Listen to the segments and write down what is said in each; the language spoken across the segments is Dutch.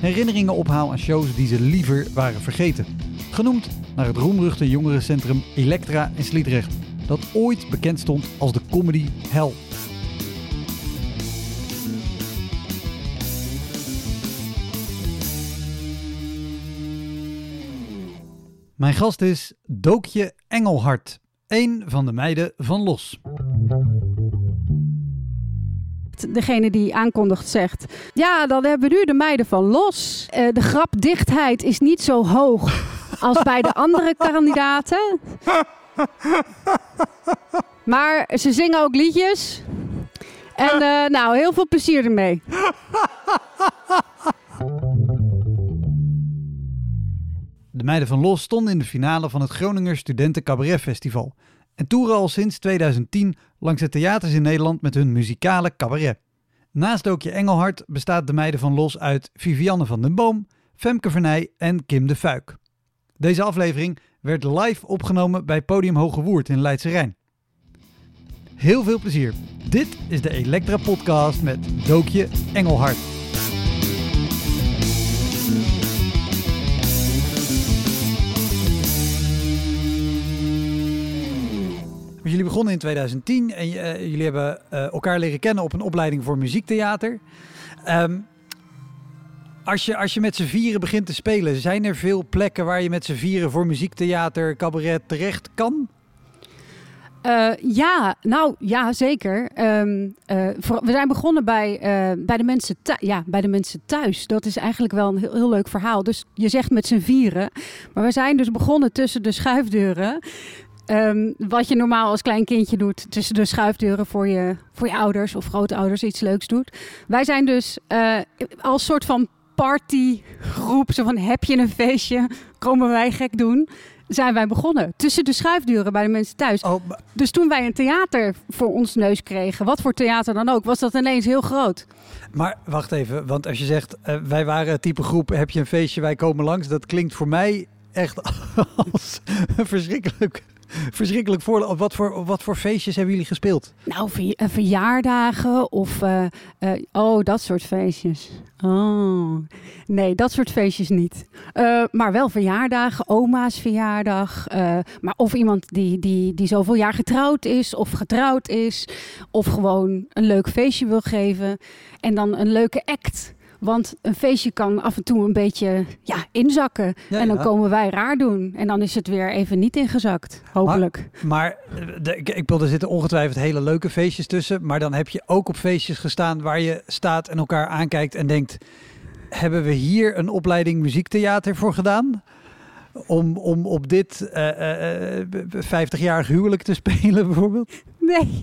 herinneringen ophaal aan shows die ze liever waren vergeten. Genoemd naar het roemruchte jongerencentrum Elektra in Sliedrecht, dat ooit bekend stond als de comedy hell. Mijn gast is Dookje Engelhart, een van de meiden van Los. Degene die aankondigt zegt... Ja, dan hebben we nu de meiden van Los. Eh, de grapdichtheid is niet zo hoog als bij de andere kandidaten. Maar ze zingen ook liedjes. En eh, nou, heel veel plezier ermee. De meiden van Los stonden in de finale van het Groninger Studenten Cabaret Festival en toeren al sinds 2010 langs de theaters in Nederland met hun muzikale cabaret. Naast Dookje Engelhart bestaat de meiden van Los uit Vivianne van den Boom, Femke Vernij en Kim de Fuik. Deze aflevering werd live opgenomen bij Podium Hoge Woerd in Leidse Rijn. Heel veel plezier. Dit is de Elektra Podcast met Dookje Jullie begonnen in 2010 en uh, jullie hebben uh, elkaar leren kennen op een opleiding voor muziektheater. Um, als, je, als je met z'n vieren begint te spelen, zijn er veel plekken waar je met z'n vieren voor muziektheater, cabaret terecht kan? Uh, ja, nou ja, zeker. Voor, we zijn begonnen bij, bij, de mensen ja, bij de mensen thuis. Dat is eigenlijk wel een heel, heel leuk verhaal. Dus je zegt met z'n vieren. Maar we zijn dus begonnen tussen de schuifdeuren. Um, wat je normaal als klein kindje doet tussen de schuifdeuren voor je, voor je ouders of grootouders iets leuks doet. Wij zijn dus uh, als soort van partygroep, zo van heb je een feestje, komen wij gek doen. Zijn wij begonnen tussen de schuifdeuren bij de mensen thuis. Oh, dus toen wij een theater voor ons neus kregen, wat voor theater dan ook, was dat ineens heel groot. Maar wacht even, want als je zegt uh, wij waren het type groep, heb je een feestje, wij komen langs, dat klinkt voor mij echt als verschrikkelijk verschrikkelijk voor. Wat voor, wat voor feestjes hebben jullie gespeeld? Nou, ver, verjaardagen of... Uh, uh, oh, dat soort feestjes. Oh, nee, dat soort feestjes niet. Maar wel verjaardagen, oma's verjaardag. maar of iemand die, die, die zoveel jaar getrouwd is of getrouwd is. Of gewoon een leuk feestje wil geven. En dan een leuke act want een feestje kan af en toe een beetje ja, inzakken. Ja, en dan komen wij raar doen. En dan is het weer even niet ingezakt, hopelijk. Maar, maar de, ik bedoel, er zitten ongetwijfeld hele leuke feestjes tussen. Maar dan heb je ook op feestjes gestaan waar je staat en elkaar aankijkt en denkt... Hebben we hier een opleiding muziektheater voor gedaan? om, om op dit uh, uh, 50-jarig huwelijk te spelen, bijvoorbeeld? Nee,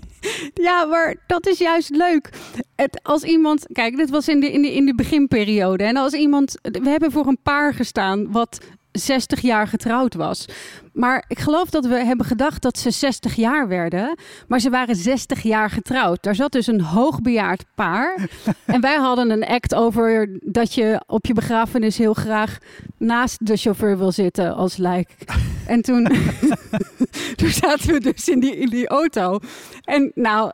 ja, maar dat is juist leuk. Het, als iemand, kijk, dit was in de, in, de, in de beginperiode. En als iemand, we hebben voor een paar gestaan wat 60 jaar getrouwd was. Maar ik geloof dat we hebben gedacht dat ze 60 jaar werden. Maar ze waren 60 jaar getrouwd. Daar zat dus een hoogbejaard paar. en wij hadden een act over dat je op je begrafenis heel graag naast de chauffeur wil zitten als lijk. En toen, toen zaten we dus in die, in die auto. En nou,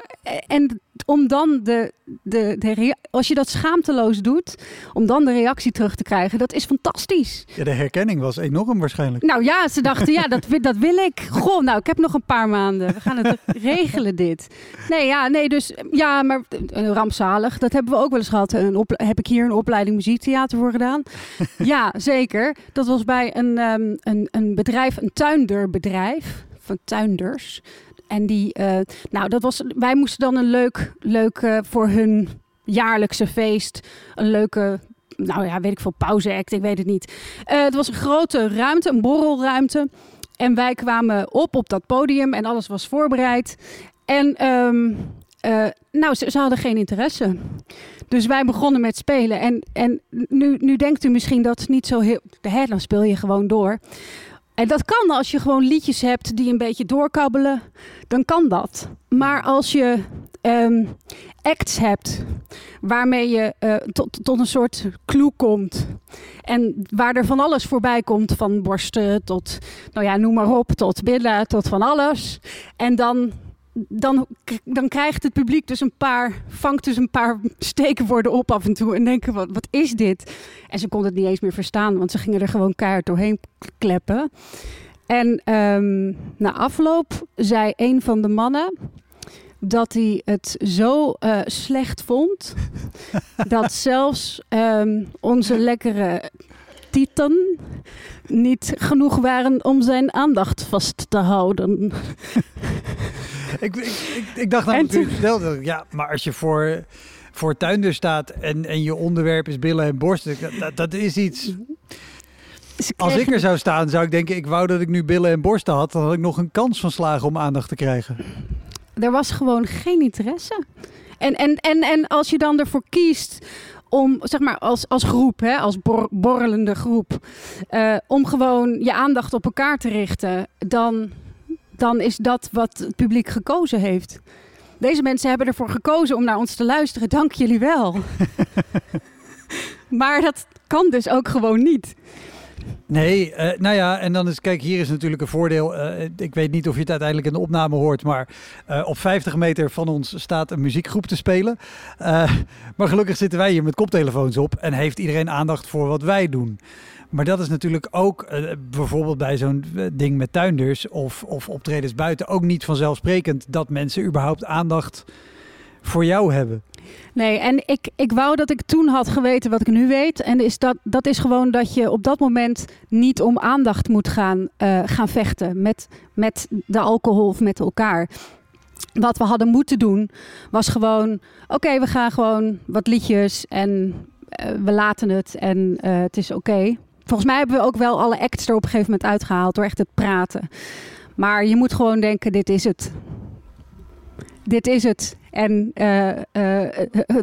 en om dan de, de, de als je dat schaamteloos doet, om dan de reactie terug te krijgen, dat is fantastisch. Ja, de herkenning was enorm waarschijnlijk. Nou ja, ze dachten, ja, dat, dat wil ik. Goh, nou, ik heb nog een paar maanden. We gaan het regelen, dit. Nee, ja, nee, dus ja, maar eh, rampzalig. Dat hebben we ook wel eens gehad. Een op, heb ik hier een opleiding muziektheater voor gedaan? Ja, zeker. Dat was bij een, ehm, een, een bedrijf, een tuinderbedrijf van tuinders. En die, eh, nou, dat was, wij moesten dan een leuk, leuk eh, voor hun jaarlijkse feest, een leuke, nou ja, weet ik veel, pauzeact, ik weet het niet. Eh, het was een grote ruimte, een borrelruimte. En wij kwamen op op dat podium en alles was voorbereid. En ehm, eh, nou, ze, ze hadden geen interesse. Dus wij begonnen met spelen. En, en nu, nu denkt u misschien dat het niet zo heel... Hè, dan speel je gewoon door. En dat kan als je gewoon liedjes hebt die een beetje doorkabbelen. Dan kan dat. Maar als je ehm, acts hebt waarmee je eh, tot, tot een soort clue komt. En waar er van alles voorbij komt. Van borsten tot, nou ja, noem maar op. Tot billen, tot van alles. En dan, dan, dan krijgt het publiek dus een paar, vangt dus een paar steekwoorden op af en toe. En denken, wat, wat is dit? En ze konden het niet eens meer verstaan, want ze gingen er gewoon keihard doorheen kleppen. En ehm, na afloop zei een van de mannen dat hij het zo eh, slecht vond dat zelfs ehm, onze lekkere tieten niet genoeg waren om zijn aandacht vast te houden. Ik, ik, ik, dacht toen- vertelde, ja, maar als je voor, voor tuinder staat en, en je onderwerp is billen en borsten, dat, dat is iets... Ze Als ik er zou staan, zou ik denken, ik wou dat ik nu billen en borsten had. Dan had ik nog een kans van slagen om aandacht te krijgen. Er was gewoon geen interesse. En, en, en, en als je dan ervoor kiest om, zeg maar, als, als groep, hè, als bor- borrelende groep, eh, om gewoon je aandacht op elkaar te richten, dan, dan is dat wat het publiek gekozen heeft. Deze mensen hebben ervoor gekozen om naar ons te luisteren. Dank jullie wel. maar dat kan dus ook gewoon niet. Nee, eh, nou ja, en dan is, kijk, hier is natuurlijk een voordeel. Eh, ik weet niet of je het uiteindelijk in de opname hoort, maar eh, op 50 meter van ons staat een muziekgroep te spelen. Maar gelukkig zitten wij hier met koptelefoons op en heeft iedereen aandacht voor wat wij doen. Maar dat is natuurlijk ook bijvoorbeeld bij zo'n ding met tuinders of, of optredens buiten ook niet vanzelfsprekend dat mensen überhaupt aandacht voor jou hebben. Nee, en ik, ik wou dat ik toen had geweten wat ik nu weet. En is dat, dat is gewoon dat je op dat moment niet om aandacht moet gaan, eh, gaan vechten met, met de alcohol of met elkaar. Wat we hadden moeten doen was gewoon: oké, we gaan gewoon wat liedjes en eh, we laten het en eh, het is oké. Volgens mij hebben we ook wel alle acts er op een gegeven moment uitgehaald door echt het praten. Maar je moet gewoon denken: dit is het. Dit is het. En eh, eh, eh,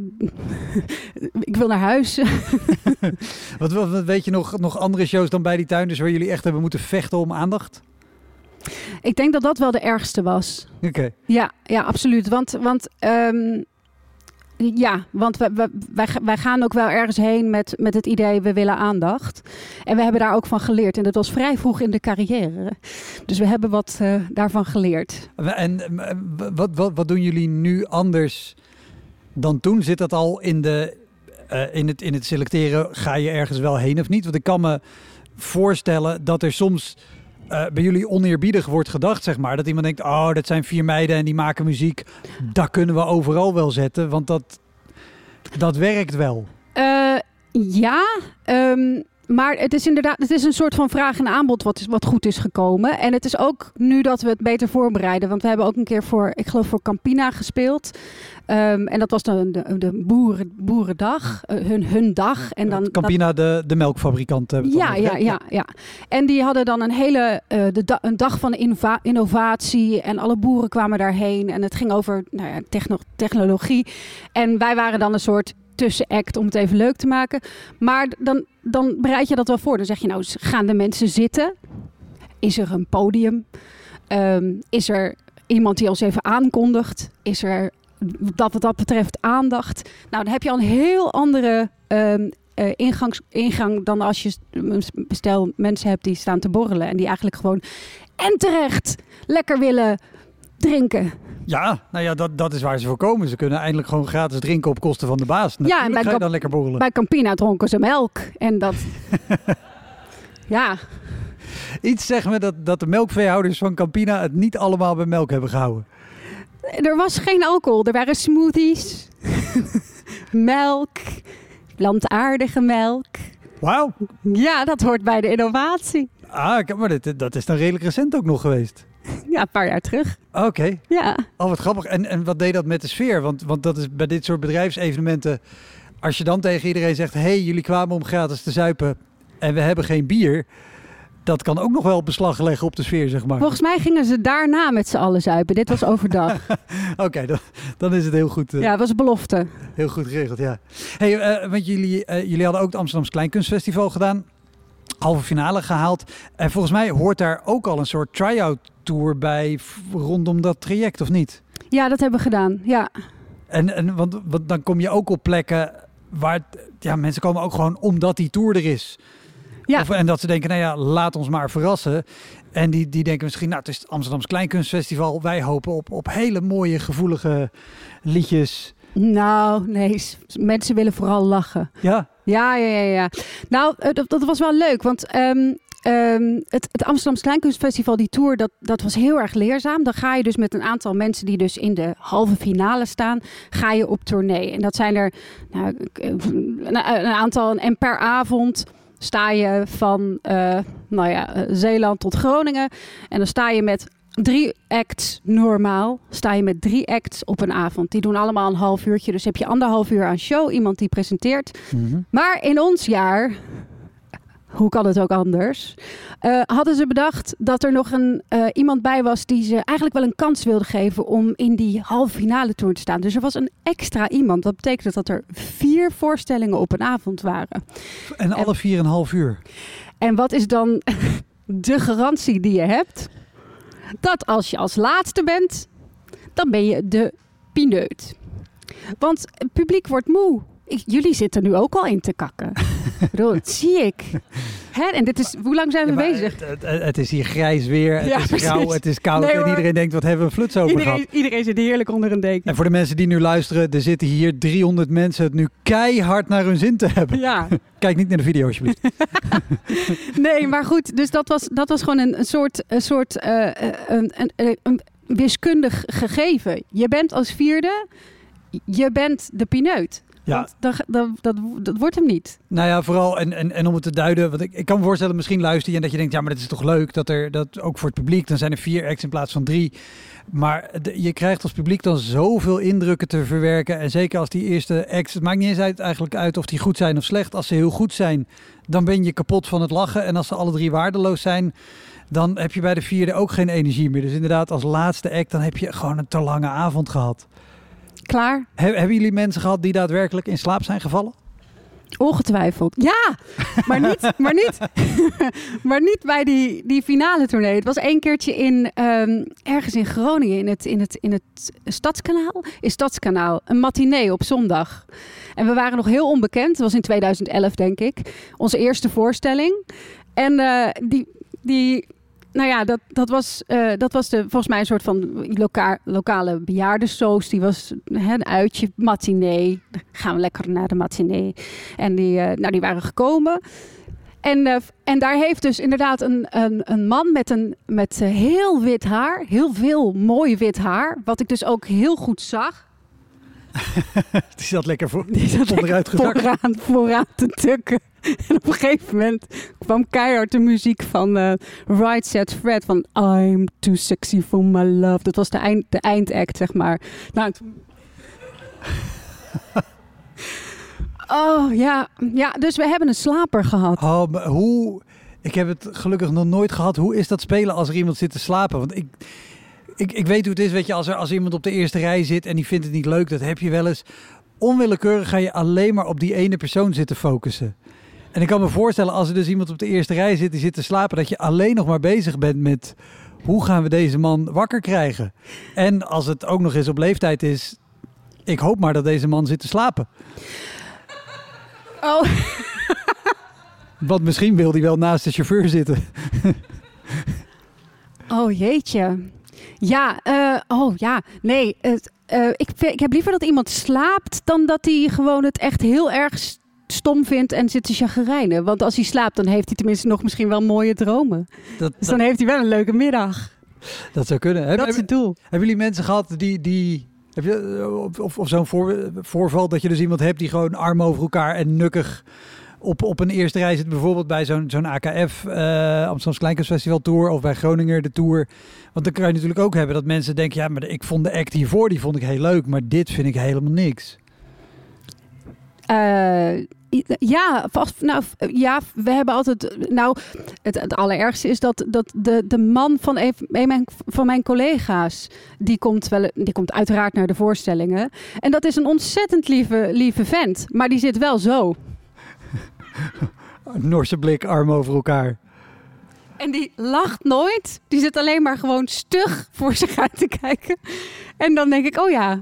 ik wil naar huis. Wat, wat, wat weet je nog, nog andere shows dan bij die tuinders waar jullie echt hebben moeten vechten om aandacht? ik denk dat dat wel de ergste was. Oké. Ja, ja absoluut. Want, want, ehm, ja, want wij, wij, wij, gaan ook wel ergens heen met, met het idee we willen aandacht. En we hebben daar ook van geleerd. En dat was vrij vroeg in de carrière. Dus we hebben wat eh, daarvan geleerd. En eh, wat, wat, wat doen jullie nu anders dan toen? Zit dat al in, de, eh, in, het, in het selecteren? Ga je ergens wel heen of niet? Want ik kan me voorstellen dat er soms eh, bij jullie oneerbiedig wordt gedacht, zeg maar. Dat iemand denkt, oh, dat zijn vier meiden en die maken muziek. Dat kunnen we overal wel zetten, want dat, dat werkt wel. Eh, ja, ehm, maar het is inderdaad, het is een soort van vraag en aanbod wat, is, wat goed is gekomen. En het is ook nu dat we het beter voorbereiden. Want we hebben ook een keer voor, ik geloof voor Campina gespeeld. Ehm, en dat was dan de, de boeren, boerendag, eh, hun, hun dag. En dan, Campina, de, de melkfabrikant. ja, ja, hè? ja, ja. En die hadden dan een hele eh, de da- een dag van innovatie. En alle boeren kwamen daarheen. En het ging over nou ja, techno- technologie. En wij waren dan een soort tussenact om het even leuk te maken. Maar dan, dan bereid je dat wel voor. Dan zeg je nou, gaan de mensen zitten? Is er een podium? Ehm, is er iemand die ons even aankondigt? Is er dat wat dat betreft aandacht? Nou, dan heb je al een heel andere ingangs, ingang dan als je stel mensen hebt die staan te borrelen en die eigenlijk gewoon en terecht lekker willen drinken, Ja, nou ja, dat, dat is waar ze voor komen. Ze kunnen eindelijk gewoon gratis drinken op kosten van de baas. Natuurlijk en bij ga je dan lekker borrelen. Bij Campina dronken ze melk. En dat... ja, Iets zeggen me dat, dat de melkveehouders van Campina het niet allemaal bij melk hebben gehouden. er was geen alcohol. Er waren smoothies, melk, plantaardige melk. Wauw. Ja, dat hoort bij de innovatie. Ah, maar dit, dat is dan redelijk recent ook nog geweest. Ja, een paar jaar terug. Oké. Ja. Oh, wat grappig. En, en wat deed dat met de sfeer? Want, want dat is bij dit soort bedrijfsevenementen... Als je dan tegen iedereen zegt... Hé, hey, jullie kwamen om gratis te zuipen en we hebben geen bier... Dat kan ook nog wel beslag leggen op de sfeer, zeg maar. Volgens mij gingen ze daarna met z'n allen zuipen. Dit was overdag. Oké, dan, dan is het heel goed, eh, Ja, het was een belofte. heel goed geregeld, ja. Hey, eh, want jullie, eh, jullie hadden ook het Amsterdamse Kleinkunstfestival gedaan. Halve finale gehaald. En volgens mij hoort daar ook al een soort try-out tour bij... rondom dat traject, of niet? Ja, dat hebben we gedaan. Ja. En, en want, want dan kom je ook op plekken waar ja, mensen komen ook gewoon omdat die tour er is. Ja. Of, en dat ze denken, nou ja, laat ons maar verrassen. En die, die denken misschien, nou, het is het Amsterdamse Kleinkunstfestival. Wij hopen op, op hele mooie, gevoelige liedjes. Nou, nee. Mensen willen vooral lachen. Ja, Ja, ja, ja. ja. Nou, dat, dat was wel leuk. Want ehm, ehm, het, het Amsterdamse Kleinkunstfestival, die tour, dat, dat was heel erg leerzaam. Dan ga je dus met een aantal mensen die dus in de halve finale staan, ga je op tournee. En dat zijn er nou, eh, een, een aantal. En per avond sta je van eh, nou ja, eh, Zeeland tot Groningen. En dan sta je met drie acts normaal. Sta je met drie acts op een avond. Die doen allemaal een half uurtje. Dus heb je anderhalf uur aan show. Iemand die presenteert. Maar in ons jaar, hoe kan het ook anders, eh, hadden ze bedacht dat er nog een, eh, iemand bij was die ze eigenlijk wel een kans wilde geven om in die halve finale tour te staan. Dus er was een extra iemand. Dat betekent dat er vier voorstellingen op een avond waren. en alle vier en een half uur. En wat is dan de garantie die je hebt? Dat als je als laatste bent, dan ben je de pineut. Want het publiek wordt moe. Jullie zitten nu ook al in te kakken. Dat zie ik. Hè? En dit is, hoe lang zijn we Ja, bezig? Het, het- het is hier grijs weer, het Ja, is grauw, het is koud. Nee, en iedereen denkt, wat hebben we een fluts over Iedereen, gehad. iedereen zit heerlijk onder een deken. En voor de mensen die nu luisteren, er zitten hier 300 mensen het nu keihard naar hun zin te hebben. Ja, Kijk niet naar de video alsjeblieft. nee, maar goed. Dus dat was, dat was gewoon een, een soort, een, soort eh, eh, een, een wiskundig gegeven. Je bent als vierde, je bent de pineut. Ja. Dat, dat, dat, dat wordt hem niet. Nou ja, vooral en, en, en om het te duiden, want ik, ik kan me voorstellen, misschien luister je en dat je denkt, ja, maar het is toch leuk dat er dat ook voor het publiek, dan zijn er vier acts in plaats van drie. Maar de- je krijgt als publiek dan zoveel indrukken te verwerken. En zeker als die eerste acts, het maakt niet eens uit, eigenlijk uit of die goed zijn of slecht. Als ze heel goed zijn, dan ben je kapot van het lachen. En als ze alle drie waardeloos zijn, dan heb je bij de vierde ook geen energie meer. Dus inderdaad, als laatste act, dan heb je gewoon een te lange avond gehad. Klaar? He- hebben jullie mensen gehad die daadwerkelijk in slaap zijn gevallen? Ongetwijfeld. Ja, maar niet, maar niet, maar niet bij die, die finale tournee. Het was één keertje in, ehm, ergens in Groningen, in het, in, het, in het Stadskanaal. In Stadskanaal, een matinee op zondag. En we waren nog heel onbekend. Het was in 2011, denk ik. Onze eerste voorstelling. En eh, die, die, nou ja, dat, dat, was, eh, dat was de, volgens mij een soort van loka lokale bejaardensoos. Die was hè, een uitje, matinee. Dan gaan we lekker naar de matinee. En die, eh, nou, die waren gekomen. En, eh, en daar heeft dus inderdaad een, een, een man met, een, met heel wit haar. Heel veel mooi wit haar. Wat ik dus ook heel goed zag. Die zat lekker voor, Die zat gezakt. vooraan, vooraan te tukken. En op een gegeven moment kwam keihard de muziek van eh Right Set Fred van I'm too sexy for my love. Dat was de, eind, de eindact, zeg maar. Nou, toen- Oh ja. ja, dus we hebben een slaper gehad. Oh, hoe... Ik heb het gelukkig nog nooit gehad. Hoe is dat spelen als er iemand zit te slapen? Want ik, ik, ik weet hoe het is, weet je, als er als iemand op de eerste rij zit en die vindt het niet leuk, dat heb je wel eens. Onwillekeurig ga je alleen maar op die ene persoon zitten focussen. En ik kan me voorstellen, als er dus iemand op de eerste rij zit die zit te slapen, dat je alleen nog maar bezig bent met hoe gaan we deze man wakker krijgen? En als het ook nog eens op leeftijd is, ik hoop maar dat deze man zit te slapen. Oh, Want misschien wil hij wel naast de chauffeur zitten. oh jeetje. Ja, eh, oh ja, nee. Het, eh, ik, ik heb liever dat iemand slaapt dan dat hij gewoon het echt heel erg stom vindt en zit te chagrijnen. Want als hij slaapt, dan heeft hij tenminste nog misschien wel mooie dromen. Dat, Dus dan heeft hij wel een leuke middag. dat zou kunnen. Heb- Dat is het doel. Hebben jullie mensen gehad die, die heb je, of, of, zo'n voor, voorval dat je dus iemand hebt die gewoon arm over elkaar en nukkig op, op een eerste rij zit, bijvoorbeeld bij zo'n zo'n AKF, eh Amsterdamse Kleinkunstfestival Tour of bij Groninger de Tour. Want dan kan je natuurlijk ook hebben dat mensen denken, ja, maar ik vond de act hiervoor, die vond ik heel leuk, maar dit vind ik helemaal niks. Eh, ja, vast, nou, ja, we hebben altijd. Nou, het, het allerergste is dat, dat de, de man van een, een mijn- van mijn collega's. die komt, wel, die komt uiteraard naar de voorstellingen. En dat is een ontzettend lieve, lieve vent. Maar die zit wel zo. Norse blik, arm over elkaar. En die lacht nooit. Die zit alleen maar gewoon stug voor zich uit te kijken. En dan denk ik, oh ja.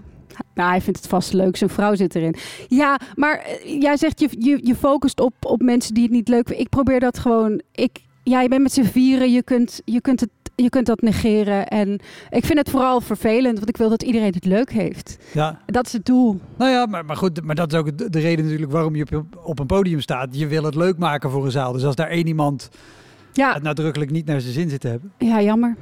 Nou, hij vindt het vast leuk. Zijn vrouw zit erin. Ja, maar eh, jij zegt je, je, je focust op, op mensen die het niet leuk vinden. Ik probeer dat gewoon. Ik, ja, je bent met z'n vieren. Je kunt, je, kunt het, je kunt dat negeren. En ik vind het vooral vervelend. Want ik wil dat iedereen het leuk heeft. Ja, Dat is het doel. nou ja, maar, maar goed, maar dat is ook de, de reden natuurlijk waarom je op, op een podium staat. Je wil het leuk maken voor een zaal. Dus als daar één iemand Ja, het nadrukkelijk niet naar zijn zin zit te hebben, ja jammer.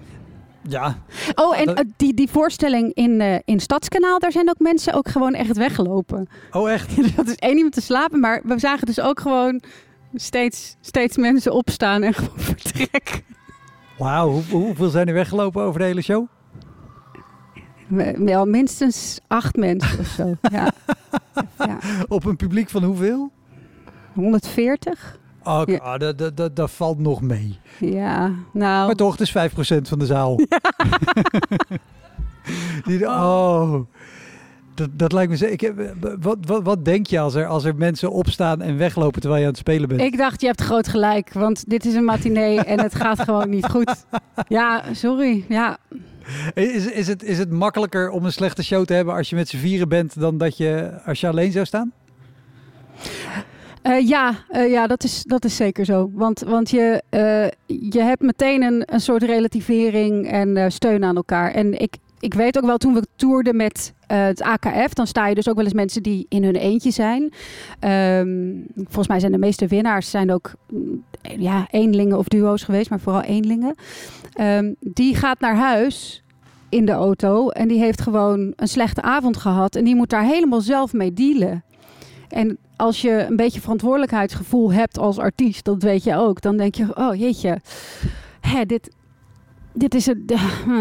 Ja, Oh, en Dat- eh, die, die voorstelling in, eh, in Stadskanaal, daar zijn ook mensen ook gewoon echt weggelopen. oh echt. Zat dus één iemand te slapen, maar we zagen dus ook gewoon steeds, steeds mensen opstaan en gewoon vertrekken. Wauw, hoe, hoeveel zijn er weggelopen over de hele show? Wel minstens acht mensen of zo. Ja. ja. Op een publiek van hoeveel? 140? Oh, Ja. ah, dat, dat, dat, dat valt nog mee. Ja, nou. Maar toch, het is 5% van de zaal. Die, oh, dat, dat lijkt me... zo- Ik heb, wat, wat, wat denk je als er, als er mensen opstaan en weglopen terwijl je aan het spelen bent? Ik dacht, je hebt groot gelijk, want dit is een matinee en het gaat gewoon niet goed. Ja, sorry. Ja, Is, is, het, is het makkelijker om een slechte show te hebben als je met z'n vieren bent... dan dat je als je alleen zou staan? Eh, ja, eh, ja dat, is, dat is zeker zo. Want, want je, eh, je hebt meteen een, een soort relativering en steun aan elkaar. En ik, ik weet ook wel, toen we toerden met het AKF, dan sta je dus ook wel eens mensen die in hun eentje zijn. Ehm, volgens mij zijn de meeste winnaars zijn ook mm, ja, eenlingen of duo's geweest, maar vooral eenlingen. Ehm, die gaat naar huis in de auto en die heeft gewoon een slechte avond gehad en die moet daar helemaal zelf mee dealen. En als je een beetje verantwoordelijkheidsgevoel hebt als artiest, dat weet je ook, dan denk je, oh jeetje, hè, dit, dit is het.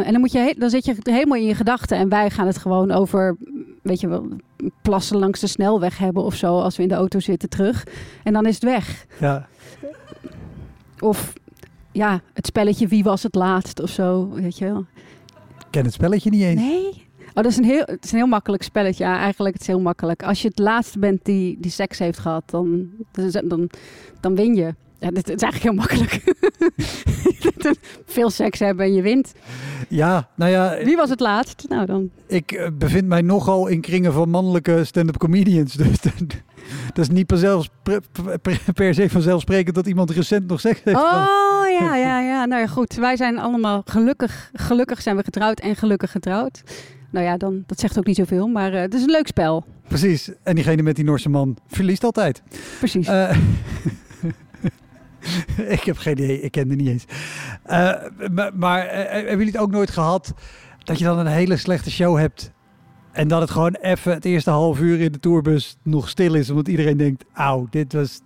En dan, moet je, dan zit je helemaal in je gedachten. En wij gaan het gewoon over, weet je wel, plassen langs de snelweg hebben of zo, als we in de auto zitten terug. En dan is het weg. Ja. Of ja, het spelletje Wie was het laatst of zo, weet je wel. Ik ken het spelletje niet eens. Nee. Oh, dat is een heel, het is een heel makkelijk spelletje. Ja, eigenlijk het is heel makkelijk. Als je het laatste bent die, die seks heeft gehad, dan, dan, dan, win je. Ja, dit, het is eigenlijk heel makkelijk. Veel seks hebben en je wint. Ja, nou ja, Wie was het laatst? Nou, dan. ik eh, bevind mij nogal in kringen van mannelijke stand-up comedians. Dus dat, is niet per, zelfs, per, per- per se vanzelfsprekend dat iemand recent nog seks heeft gehad. Oh ja, ja, ja. Nou ja, goed. Wij zijn allemaal gelukkig. Gelukkig zijn we getrouwd en gelukkig getrouwd. Nou ja, dan, dat zegt ook niet zoveel, maar eh, het is een leuk spel. Precies. En diegene met die Noorse man verliest altijd. Precies. Eh, ik heb geen idee, ik ken het niet eens. Eh, maar maar hebben jullie het ook nooit gehad dat je dan een hele slechte show hebt en dat het gewoon even het eerste half uur in de tourbus nog stil is, omdat iedereen denkt, auw, dit was,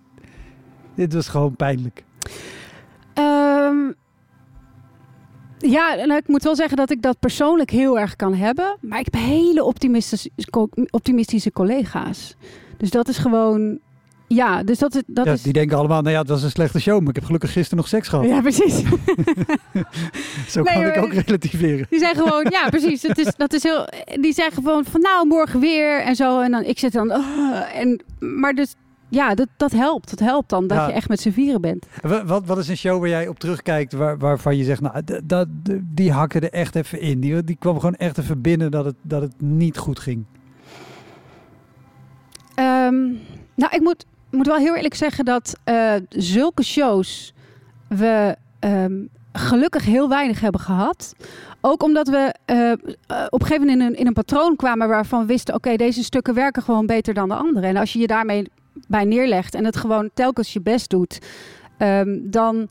dit was gewoon pijnlijk. Ehm, ja, en ik moet wel zeggen dat ik dat persoonlijk heel erg kan hebben. Maar ik heb hele optimistische, optimistische collega's. Dus dat is gewoon... Ja, dus dat is... Dat ja, is Die denken allemaal, nou ja, het was een slechte show, maar ik heb gelukkig gisteren nog seks gehad. ja, precies. Zo Nee, kan ik ook relativeren. Die zijn gewoon, ja, precies. Dat is, dat is heel, die zijn gewoon van nou, morgen weer en zo. En dan, ik zit dan, "Ah," en, maar dus, ja, dat, dat helpt. Dat helpt dan, dat Ja. je echt met z'n vieren bent. Wat, wat, is een show waar jij op terugkijkt waar, waarvan je zegt, nou, dat, die hakken er echt even in. Die, die kwam gewoon echt even binnen dat het, dat het niet goed ging. Ehm, nou, ik moet, moet wel heel eerlijk zeggen dat eh, zulke shows we ehm, gelukkig heel weinig hebben gehad. Ook omdat we uh, op een gegeven moment in een, in een patroon kwamen waarvan we wisten: oké, deze stukken werken gewoon beter dan de andere. En als je je daarmee bij neerlegt en het gewoon telkens je best doet, um, dan.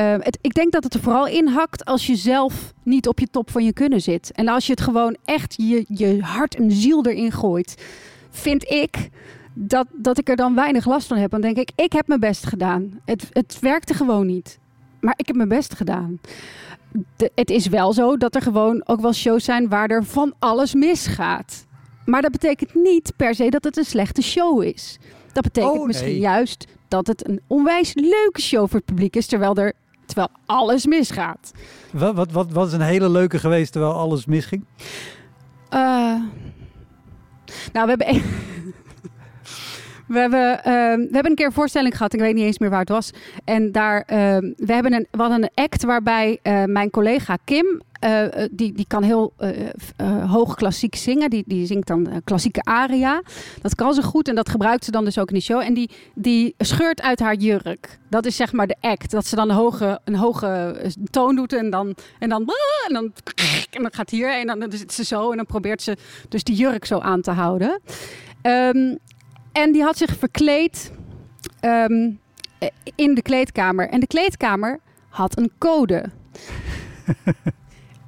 Uh, het, ik denk dat het er vooral in hakt als je zelf niet op je top van je kunnen zit. En als je het gewoon echt je, je hart en ziel erin gooit, vind ik dat, dat ik er dan weinig last van heb. Dan denk ik, ik heb mijn best gedaan. Het, het werkte gewoon niet. Maar ik heb mijn best gedaan. Het is wel zo dat er gewoon ook wel shows zijn waar er van alles misgaat. Maar dat betekent niet per se dat het een slechte show is. Dat betekent Oh, misschien juist dat het een onwijs leuke show voor het publiek is, terwijl er terwijl alles misgaat. Wat, wat, wat, wat is een hele leuke geweest terwijl alles misging? Eh, nou, we hebben. We hebben, ehm, we hebben een keer een voorstelling gehad. Ik weet niet eens meer waar het was. En daar, ehm, we, hebben een, we hadden een act waarbij eh, mijn collega Kim, eh, eh, die, die kan heel eh, hoog klassiek zingen. Die, die zingt dan klassieke aria. Dat kan ze goed en dat gebruikt ze dan dus ook in die show. En die, die scheurt uit haar jurk. Dat is zeg maar de act. Dat ze dan een hoge, een hoge toon doet en dan, en dan, en dan, en dan gaat hier en dan, zit ze zo en dan probeert ze dus die jurk zo aan te houden. Ehm, en die had zich verkleed ehm, eh, in de kleedkamer. En de kleedkamer had een code.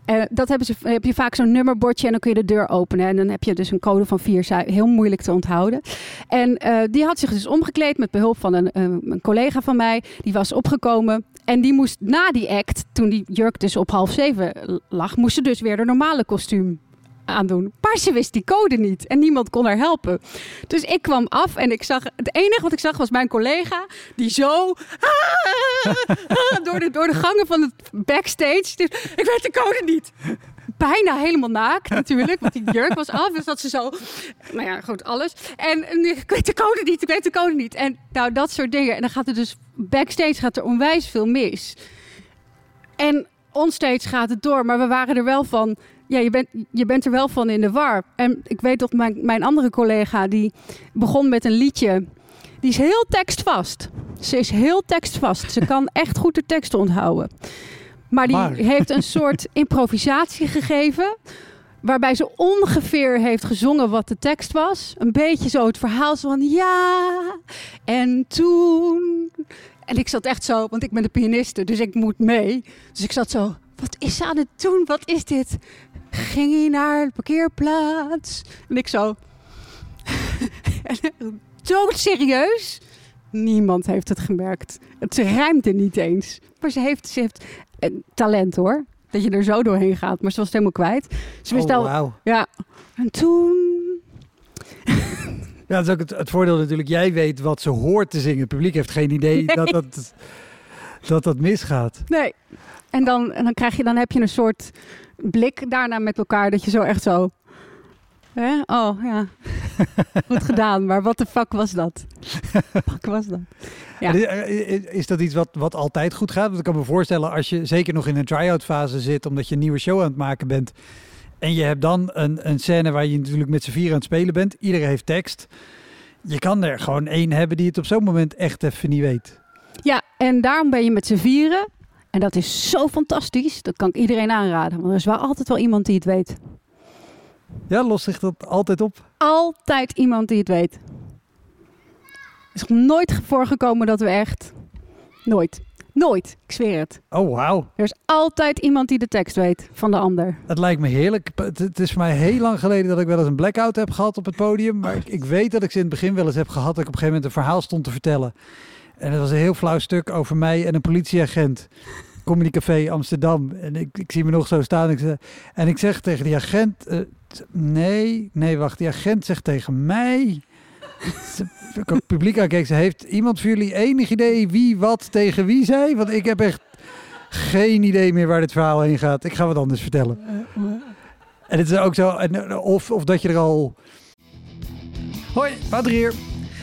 Eh, dat hebben ze, heb je vaak zo'n nummerbordje en dan kun je de deur openen. En dan heb je dus een code van vier. Heel moeilijk te onthouden. En eh, die had zich dus omgekleed met behulp van een, eh, een collega van mij. Die was opgekomen. En die moest na die act, toen die jurk dus op half zeven lag, moest ze dus weer de normale kostuum aandoen. Maar ze wist die code niet en niemand kon haar helpen. Dus ik kwam af en ik zag, het enige wat ik zag was mijn collega die zo door, de, door de gangen van het backstage. Ik weet de code niet. Bijna helemaal naakt natuurlijk, want die jurk was af. Dus dat ze zo, nou ja, goed, alles. En, en ik weet de code niet, ik weet de code niet. En nou, dat soort dingen. En dan gaat er dus, backstage gaat er onwijs veel mis. En onstage gaat het door, maar we waren er wel van. Ja, je bent, je bent er wel van in de war. En ik weet dat mijn, mijn andere collega, die begon met een liedje. Die is heel tekstvast. Ze is heel tekstvast. Ze kan echt goed de teksten onthouden. Maar die Maar- heeft een soort improvisatie gegeven. Waarbij ze ongeveer heeft gezongen wat de tekst was. Een beetje zo het verhaal van ja. En toen. En ik zat echt zo, want ik ben de pianiste, dus ik moet mee. Dus ik zat zo, wat is ze aan het doen? Wat is dit? Ging hij naar de parkeerplaats? En ik zo, doodserieus? Niemand heeft het gemerkt. Het rijmde niet eens. Maar ze heeft, ze heeft eh, talent hoor. Dat je er zo doorheen gaat. Maar ze was het helemaal kwijt. Ze wist Oh, al, ja. En toen... Ja, dat is ook het, het voordeel natuurlijk. Jij weet wat ze hoort te zingen. Het publiek heeft geen idee Nee. dat, dat, dat dat misgaat. Nee. En dan, en dan, krijg je, dan heb je een soort blik daarna met elkaar. Dat je zo echt zo... Hè? Oh, ja. Goed gedaan. Maar wat de fuck was dat? fuck was dat? Ja. Eh, is dat iets wat, wat altijd goed gaat? Want ik kan me voorstellen als je zeker nog in een try-out fase zit... omdat je een nieuwe show aan het maken bent... en je hebt dan een, een scène waar je natuurlijk met z'n vier aan het spelen bent. Iedereen heeft tekst. Je kan er gewoon één hebben die het op zo'n moment echt even niet weet. Ja, en daarom ben je met z'n vieren. En dat is zo fantastisch. Dat kan ik iedereen aanraden. Want er is wel altijd wel iemand die het weet. Ja, lost zich dat altijd op? Altijd iemand die het weet. Er is nog nooit voorgekomen dat we echt... Nooit. Nooit. Ik zweer het. Oh, wauw. Er is altijd iemand die de tekst weet van de ander. Het lijkt me heerlijk. Het, het is voor mij heel lang geleden dat ik wel eens een blackout heb gehad op het podium. Maar ik, ik weet dat ik ze in het begin wel eens heb gehad. Dat ik op een gegeven moment een verhaal stond te vertellen. En het was een heel flauw stuk over mij en een politieagent. Comedy Café Amsterdam. En ik, ik zie me nog zo staan. En ik zeg tegen die agent... eh, nee, nee, wacht. Die agent zegt tegen mij... Het publiek aankeek. Ze heeft iemand voor jullie enig idee wie wat tegen wie zei? Want ik heb echt geen idee meer waar dit verhaal heen gaat. Ik ga wat anders vertellen. En het is ook zo, en, of, of dat je er al... Hoi, Wouter hier.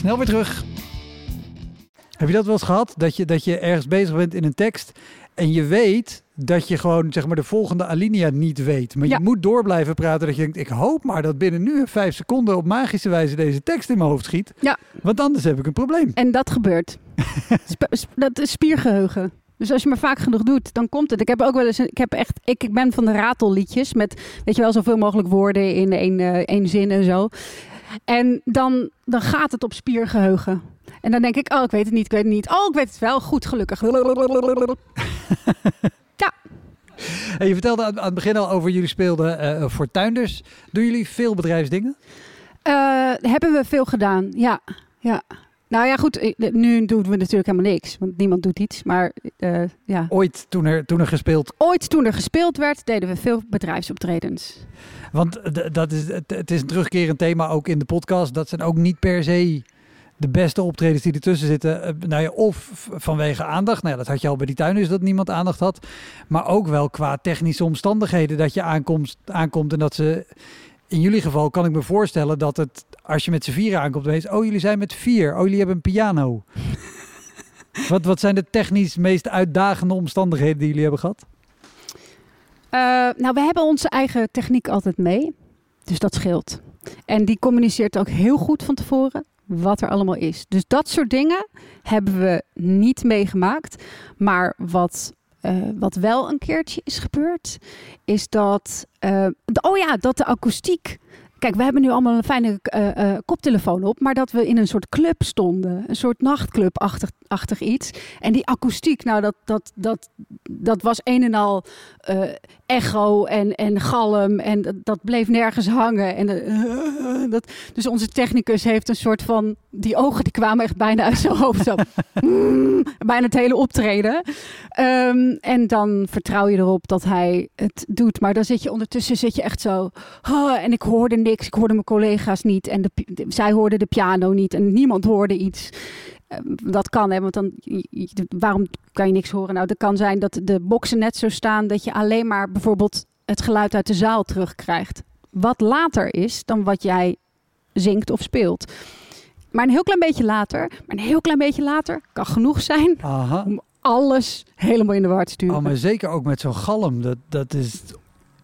snel weer terug. Heb je dat wel eens gehad? Dat je, dat je ergens bezig bent in een tekst en je weet dat je gewoon zeg maar, de volgende alinea niet weet. Maar Ja. je moet door blijven praten. Dat je denkt, ik hoop maar dat binnen nu vijf seconden op magische wijze deze tekst in mijn hoofd schiet. Ja. Want anders heb ik een probleem. En dat gebeurt. Sp- dat is spiergeheugen. Dus als je maar vaak genoeg doet, dan komt het. Ik heb ook wel eens, ik heb echt, ik, ik ben van de ratelliedjes met, weet je wel, zoveel mogelijk woorden in één, eh, één zin en zo. En dan, dan gaat het op spiergeheugen. En dan denk ik, oh, ik weet het niet, ik weet het niet. Oh, ik weet het wel. Goed, gelukkig. En je vertelde aan, aan het begin al over jullie speelden eh, voor tuinders. Doen jullie veel bedrijfsdingen? Eh, hebben we veel gedaan, ja. ja. Nou ja, goed, eh, nu doen we natuurlijk helemaal niks, want niemand doet iets. Maar eh, ja. Ooit toen er, toen er gespeeld. Ooit toen er gespeeld werd, deden we veel bedrijfsoptredens. Want d- dat is, het, is een terugkerend thema ook in de podcast. Dat zijn ook niet per se de beste optredens die ertussen zitten. Eh, Nou ja, of vanwege aandacht. Nou ja, dat had je al bij die tuinders dat niemand aandacht had. Maar ook wel qua technische omstandigheden dat je aankomt, aankomt en dat ze... In jullie geval kan ik me voorstellen dat het, als je met z'n vier aankomt, wees, oh jullie zijn met vier, oh jullie hebben een piano. wat, wat zijn de technisch meest uitdagende omstandigheden die jullie hebben gehad? Eh, nou, we hebben onze eigen techniek altijd mee. Dus dat scheelt. En die communiceert ook heel goed van tevoren wat er allemaal is. Dus dat soort dingen hebben we niet meegemaakt. Maar wat, eh, wat wel een keertje is gebeurd, is dat. eh, de- oh ja, dat de akoestiek. Kijk, we hebben nu allemaal een fijne eh, eh, koptelefoon op, maar dat we in een soort club stonden. Een soort nachtclub-achtig achtig iets. En die akoestiek, nou, dat, dat, dat, dat was een en al eh, echo en, en galm. En dat, dat bleef nergens hangen. En, eh, dat, dus onze technicus heeft een soort van... Die ogen die kwamen echt bijna uit zijn hoofd. Zo. Mm, bijna het hele optreden. Ehm, en dan vertrouw je erop dat hij het doet. Maar dan zit je ondertussen zit je echt zo... En ik hoorde niks. Ik hoorde mijn collega's niet. En zij hoorden de piano niet. En niemand hoorde iets. Eh, Dat kan, hè, want dan, waarom kan je niks horen? Nou, dat kan zijn dat de boxen net zo staan dat je alleen maar bijvoorbeeld het geluid uit de zaal terugkrijgt. Wat later is dan wat jij zingt of speelt. Maar een heel klein beetje later, maar een heel klein beetje later kan genoeg zijn Aha. om alles helemaal in de war te sturen. Oh, maar zeker ook met zo'n galm. Dat, dat is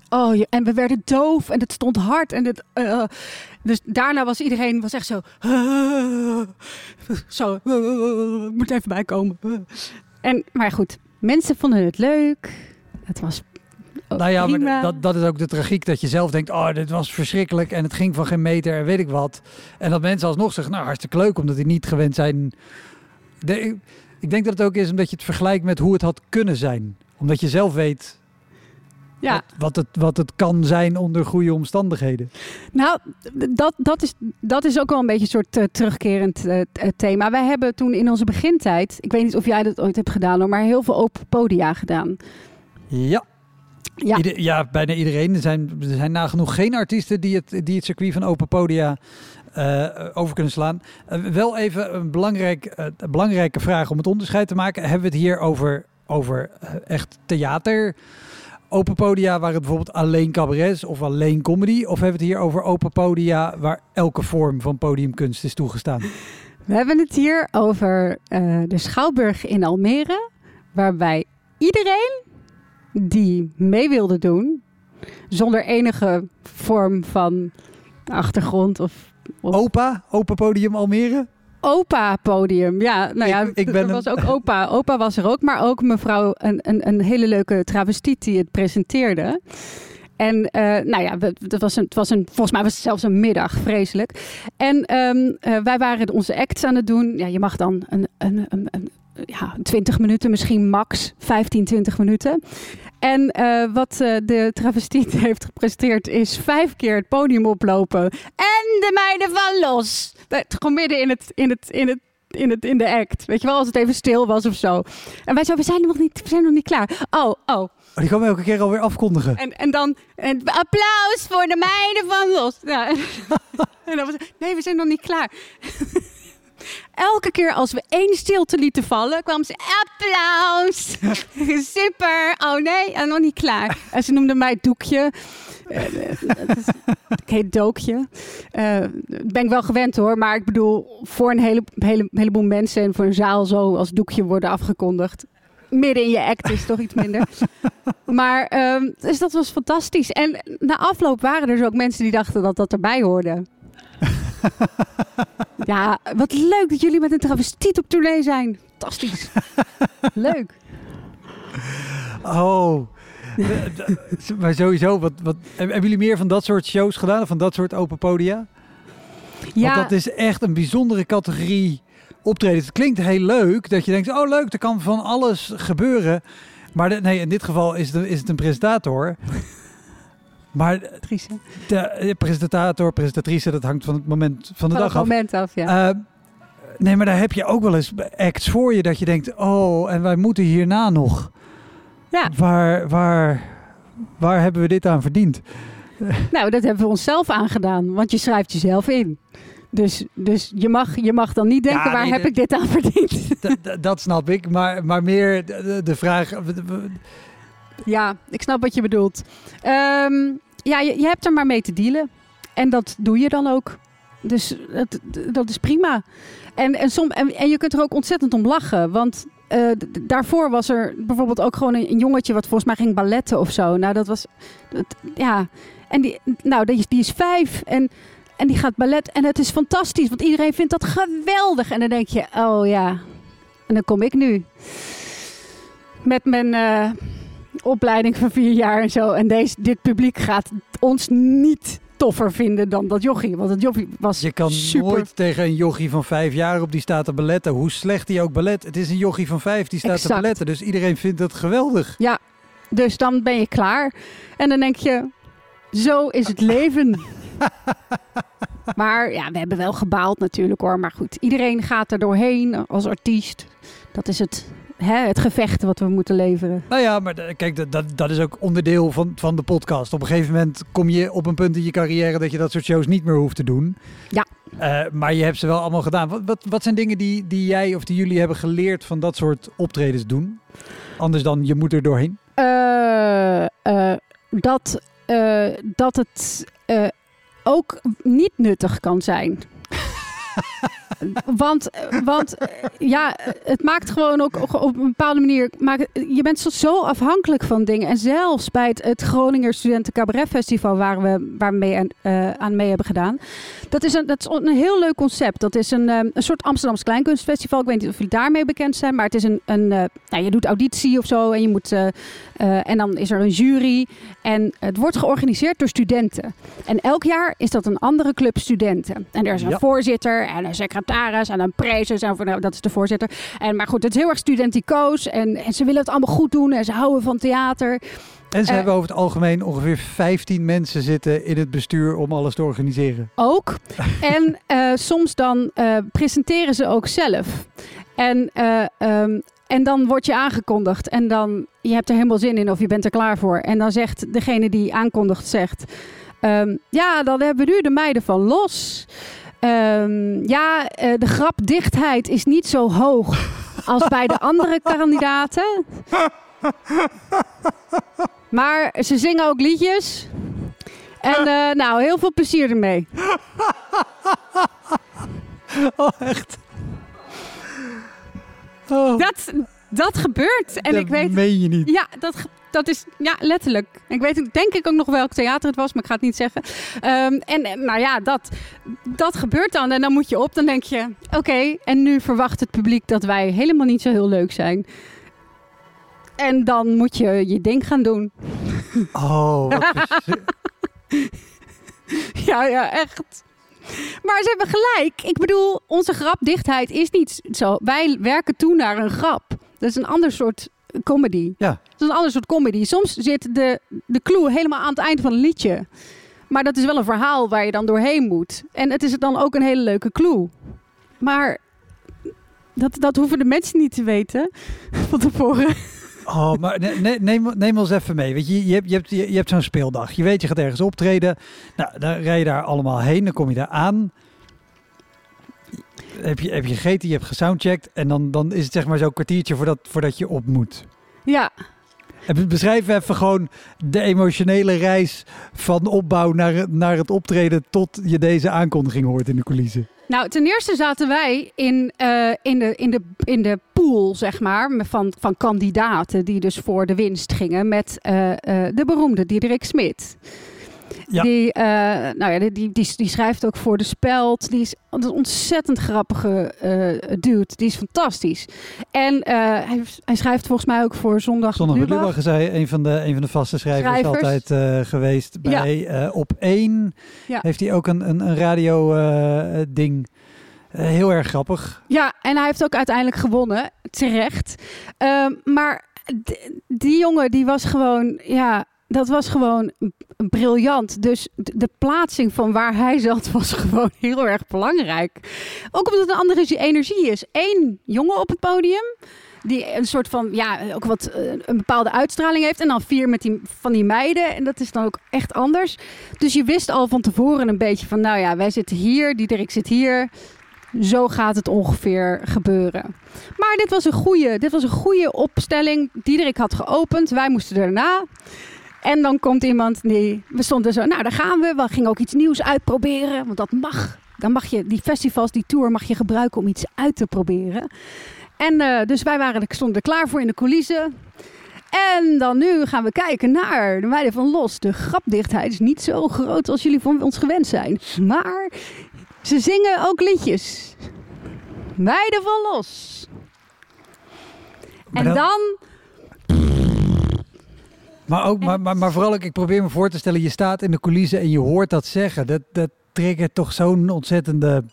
Oh, en we werden doof en het stond hard. En het, eh, dus daarna was iedereen was echt zo. zo, ik moet even bijkomen. En, maar goed, mensen vonden het leuk. Het was. Nou ja, prima. maar dat, dat is ook de tragiek dat je zelf denkt, oh, dit was verschrikkelijk en het ging van geen meter en weet ik wat. En dat mensen alsnog zeggen, nou, hartstikke leuk, omdat die niet gewend zijn. De, ik denk dat het ook is omdat je het vergelijkt met hoe het had kunnen zijn. Omdat je zelf weet ja, wat, wat, het, wat het kan zijn onder goede omstandigheden. nou, dat, dat, is, dat is ook wel een beetje een soort eh, terugkerend eh, eh, thema. Wij hebben toen in onze begintijd, ik weet niet of jij dat ooit hebt gedaan, hoor, maar heel veel open podia gedaan. Ja. Ja. Ieder- ja, bijna iedereen. Er zijn, er zijn nagenoeg geen artiesten die het, die het circuit van Open Podia over kunnen slaan. Wel even een belangrijk, belangrijke vraag om het onderscheid te maken. Hebben we het hier over, over echt theater? Open podia waar het bijvoorbeeld alleen cabaret is of alleen comedy? Of hebben we het hier over open podia waar elke vorm van podiumkunst is toegestaan? We hebben het hier over eh, de Schouwburg in Almere, waarbij iedereen die mee wilde doen, zonder enige vorm van achtergrond of Opa, Open Podium Almere? Opa-podium. Ja, nou ja, Ik- ik ben er een- was ook opa. Opa was er ook, maar ook mevrouw, een, een, een hele leuke travestiet die het presenteerde. En eh, nou ja, het was, een, het was een, volgens mij was het zelfs een middag, vreselijk. En ehm, eh, wij waren onze acts aan het doen. Ja, je mag dan een, een, een, een ja, 20 minuten, misschien max 15, 20 minuten. En eh, wat eh, de travestiet heeft gepresteerd is vijf keer het podium oplopen. En de meiden van los. Dat, gewoon midden in het, in het, in het in, het, in de act. Weet je wel, als het even stil was of zo. En wij zo, we zijn nog niet, we zijn nog niet klaar. Oh, oh. Oh, die kan me elke keer alweer afkondigen. En, en dan en applaus voor de meiden van Los. Ja, en, en dan was nee, we zijn nog niet klaar. elke keer als we één stilte lieten vallen, kwam ze applaus. Super. Oh nee, en nog niet klaar. En ze noemde mij Doekje. Uh, is, ik heet Dookje. Uh, ben ik wel gewend hoor, maar ik bedoel, voor een hele, hele, heleboel mensen en voor een zaal zo als Doekje worden afgekondigd midden in je act is toch iets minder. maar um, dus dat was fantastisch. En na afloop waren er dus ook mensen die dachten dat dat erbij hoorde. ja, wat leuk dat jullie met een travestiet op tournee zijn. Fantastisch. leuk. Oh. maar sowieso, wat, wat, hebben jullie meer van dat soort shows gedaan? Van dat soort open podia? Ja. Want dat is echt een bijzondere categorie optreden. Het klinkt heel leuk dat je denkt, oh leuk, er kan van alles gebeuren. Maar de, nee, in dit geval is het, is het een presentator. Maar de, presentator, presentatrice, dat hangt van het moment van de van dag het moment af. ja. Uh, nee, maar daar heb je ook wel eens acts voor je dat je denkt, oh, en wij moeten hierna nog. Ja. Waar, waar, waar hebben we dit aan verdiend? Nou, dat hebben we onszelf aangedaan, want je schrijft jezelf in. Dus, dus je, mag, je mag dan niet denken, waar heb ik dit aan verdiend? Dat snap ik, maar, maar meer de, de vraag... Ja, ik snap wat je bedoelt. Ehm, ja, je, je hebt er maar mee te dealen. En dat doe je dan ook. Dus dat, dat is prima. En, en, som, en, en je kunt er ook ontzettend om lachen. Want uh, daarvoor was er bijvoorbeeld ook gewoon een, jongetje wat volgens mij ging balletten of zo. Nou, dat was. Ja. En die, nou, die, die is vijf. En en die gaat ballet. En het is fantastisch, want iedereen vindt dat geweldig. En dan denk je, oh ja. En dan kom ik nu. Met mijn uh, opleiding van vier jaar en zo. En deze, dit publiek gaat ons niet toffer vinden dan dat jochie. Want het jochie was Je kan super... nooit tegen een jochie van vijf jaar op die staat te balletten. Hoe slecht die ook ballet. Het is een jochie van vijf die staat exact. te balletten. Dus iedereen vindt dat geweldig. Ja, dus dan ben je klaar. En dan denk je, zo is het leven. maar ja, we hebben wel gebaald natuurlijk hoor. Maar goed, iedereen gaat er doorheen als artiest. Dat is het, hè, het gevecht wat we moeten leveren. Nou ja, maar kijk, dat, dat is ook onderdeel van, van de podcast. Op een gegeven moment kom je op een punt in je carrière dat je dat soort shows niet meer hoeft te doen. Ja. Uh, maar je hebt ze wel allemaal gedaan. Wat, wat, wat zijn dingen die, die jij of die jullie hebben geleerd van dat soort optredens doen? Anders dan je moet er doorheen? Uh, uh, dat, dat het ook niet nuttig kan zijn. want, want ja, het maakt gewoon ook op een bepaalde manier. Maakt, je bent zo afhankelijk van dingen. En zelfs bij het, het Groninger Studenten Cabaret Festival, waar we, waar we mee aan, uh, aan mee hebben gedaan. Dat is, een, dat is een heel leuk concept. Dat is een, um, een soort Amsterdams Kleinkunstfestival. Ik weet niet of jullie daarmee bekend zijn. Maar het is een. een uh, nou, je doet auditie of zo. En, je moet, uh, en dan is er een jury. En het wordt georganiseerd door studenten. En elk jaar is dat een andere club studenten. En er is een ja. voorzitter en een secretaris en een prezes. En nou, dat is de voorzitter. En, maar goed, het is heel erg studenticoos. En, en ze willen het allemaal goed doen. En ze houden van theater. En ze uh, hebben over het algemeen ongeveer 15 mensen zitten in het bestuur om alles te organiseren. Ook. en uh, soms dan uh, presenteren ze ook zelf. En, um, en dan word je aangekondigd. En dan, je hebt er helemaal zin in of je bent er klaar voor. En dan zegt degene die aankondigt, zegt... Um, ja, dan hebben we nu de meiden van Los. Um, ja, uh, de grapdichtheid is niet zo hoog als bij de andere kandidaten. Maar ze zingen ook liedjes. En uh, nou, heel veel plezier ermee. Oh, echt? Oh. Dat, dat gebeurt. En dat ik weet. meen je niet. Ja, dat, dat is ja, letterlijk. Ik weet denk ik ook nog welk theater het was, maar ik ga het niet zeggen. Um, en nou ja, dat, dat gebeurt dan. En dan moet je op, dan denk je: oké, okay, en nu verwacht het publiek dat wij helemaal niet zo heel leuk zijn. En dan moet je je ding gaan doen. Oh, ja, ja, echt. Maar ze hebben gelijk. Ik bedoel, onze grapdichtheid is niet zo. Wij werken toe naar een grap. Dat is een ander soort comedy. Ja. Dat is een ander soort comedy. Soms zit de, de clue helemaal aan het eind van een liedje. Maar dat is wel een verhaal waar je dan doorheen moet. En het is dan ook een hele leuke clue. Maar dat, dat hoeven de mensen niet te weten van tevoren. Oh, maar ne, neem, neem ons even mee. Weet je, je hebt, je hebt, je hebt zo'n speeldag. Je weet, je gaat ergens optreden. Nou, dan rij je daar allemaal heen. Dan kom je daar aan. Heb je, heb je gegeten, je hebt gesoundcheckt en dan, dan is het zeg maar zo'n kwartiertje voordat, voordat je op moet. Ja, En Beschrijf even gewoon de emotionele reis van opbouw naar, naar het optreden tot je deze aankondiging hoort in de coulissen. Nou, ten eerste zaten wij in, eh, in, de, in, de, in de pool, zeg maar, van, van kandidaten die dus voor de winst gingen met eh, eh, de beroemde Diederik Smit. Ja. Die, eh, nou ja, die, die, die, die schrijft ook voor de Speld. Die is een ontzettend grappige eh, dude. Die is fantastisch. En eh, hij, hij schrijft volgens mij ook voor Zondag, Zondag met Lubach. Is hij een van de, een van de vaste schrijvers, Schrijvers. altijd geweest. Ja. Bij eh, Op 1 Ja. heeft hij ook een, een, een radio ding. Heel erg grappig. Ja, en hij heeft ook uiteindelijk gewonnen. Terecht. Ehm, maar die jongen, die was gewoon... Ja, dat was gewoon briljant. Dus de plaatsing van waar hij zat was gewoon heel erg belangrijk. Ook omdat het een andere energie is. Eén jongen op het podium... Die een soort van, ja, ook wat eh, een bepaalde uitstraling heeft. En dan vier met die, van die meiden. En dat is dan ook echt anders. Dus je wist al van tevoren een beetje van, nou ja, wij zitten hier. Diederik zit hier. Zo gaat het ongeveer gebeuren. Maar dit was een goede, dit was een goede opstelling. Diederik had geopend. Wij moesten daarna. En dan komt iemand die... We stonden zo, nou daar gaan we. We gingen ook iets nieuws uitproberen. Want dat mag. Dan mag je, die festivals, die tour mag je gebruiken om iets uit te proberen. En eh, dus wij waren, er- stonden er klaar voor in de coulissen. En dan nu gaan we kijken naar de meiden van Los. De grapdichtheid is niet zo groot als jullie van ons gewend zijn. Maar ze zingen ook liedjes. Meiden van Los. En dan... Maar, ook, maar, maar, maar vooral ook, ik probeer me voor te stellen, je staat in de coulissen en je hoort dat zeggen. Dat, dat triggert toch zo'n ontzettende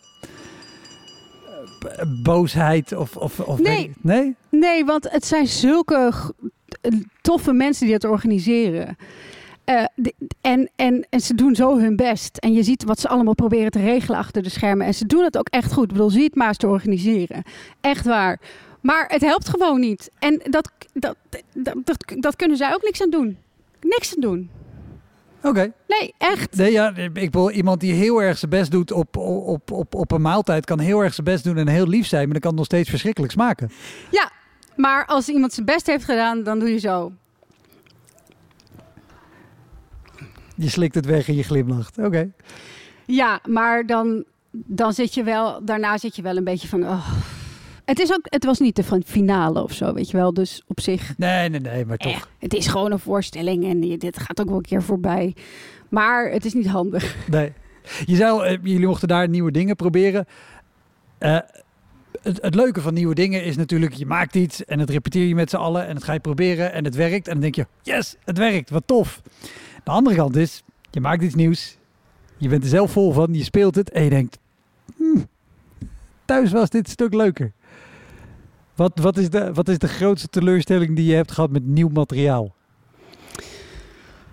eh, boosheid of... of, of Nee. nee? Nee, want het zijn zulke g- toffe mensen die het organiseren. Eh, de- en, en, en ze doen zo hun best. En je ziet wat ze allemaal proberen te regelen achter de schermen. En ze doen het ook echt goed. Ik bedoel, zie het maar eens te organiseren. Echt waar. Maar het helpt gewoon niet. En dat, dat, dat, dat, dat kunnen zij ook niks aan doen. Niks aan doen. Oké. Nee, echt. Nee, ja, ik bedoel, iemand die heel erg zijn best doet op, op, op, op een maaltijd kan heel erg zijn best doen en heel lief zijn, maar dan kan het nog steeds verschrikkelijk smaken. Ja, maar als iemand zijn best heeft gedaan, dan doe je zo. Je slikt het weg en je glimlacht. Oké. Ja, maar dan, dan zit je wel, daarna zit je wel een beetje van. Oh. Het, is ook, het was niet de finale of zo, weet je wel. Dus op zich, Nee, nee, nee, maar eh, toch. het is gewoon een voorstelling en dit gaat ook wel een keer voorbij. Maar het is niet handig. Nee. Je al, eh, jullie mochten daar nieuwe dingen proberen. Eh, het, het leuke van nieuwe dingen is natuurlijk, je maakt iets en het repeteer je met z'n allen en het ga je proberen en het werkt. En dan denk je, yes, het werkt, wat tof. De andere kant is, je maakt iets nieuws, je bent er zelf vol van, je speelt het en je denkt, "Hmm, thuis was dit een stuk leuker. Wat, wat, is de, wat is de grootste teleurstelling die je hebt gehad met nieuw materiaal?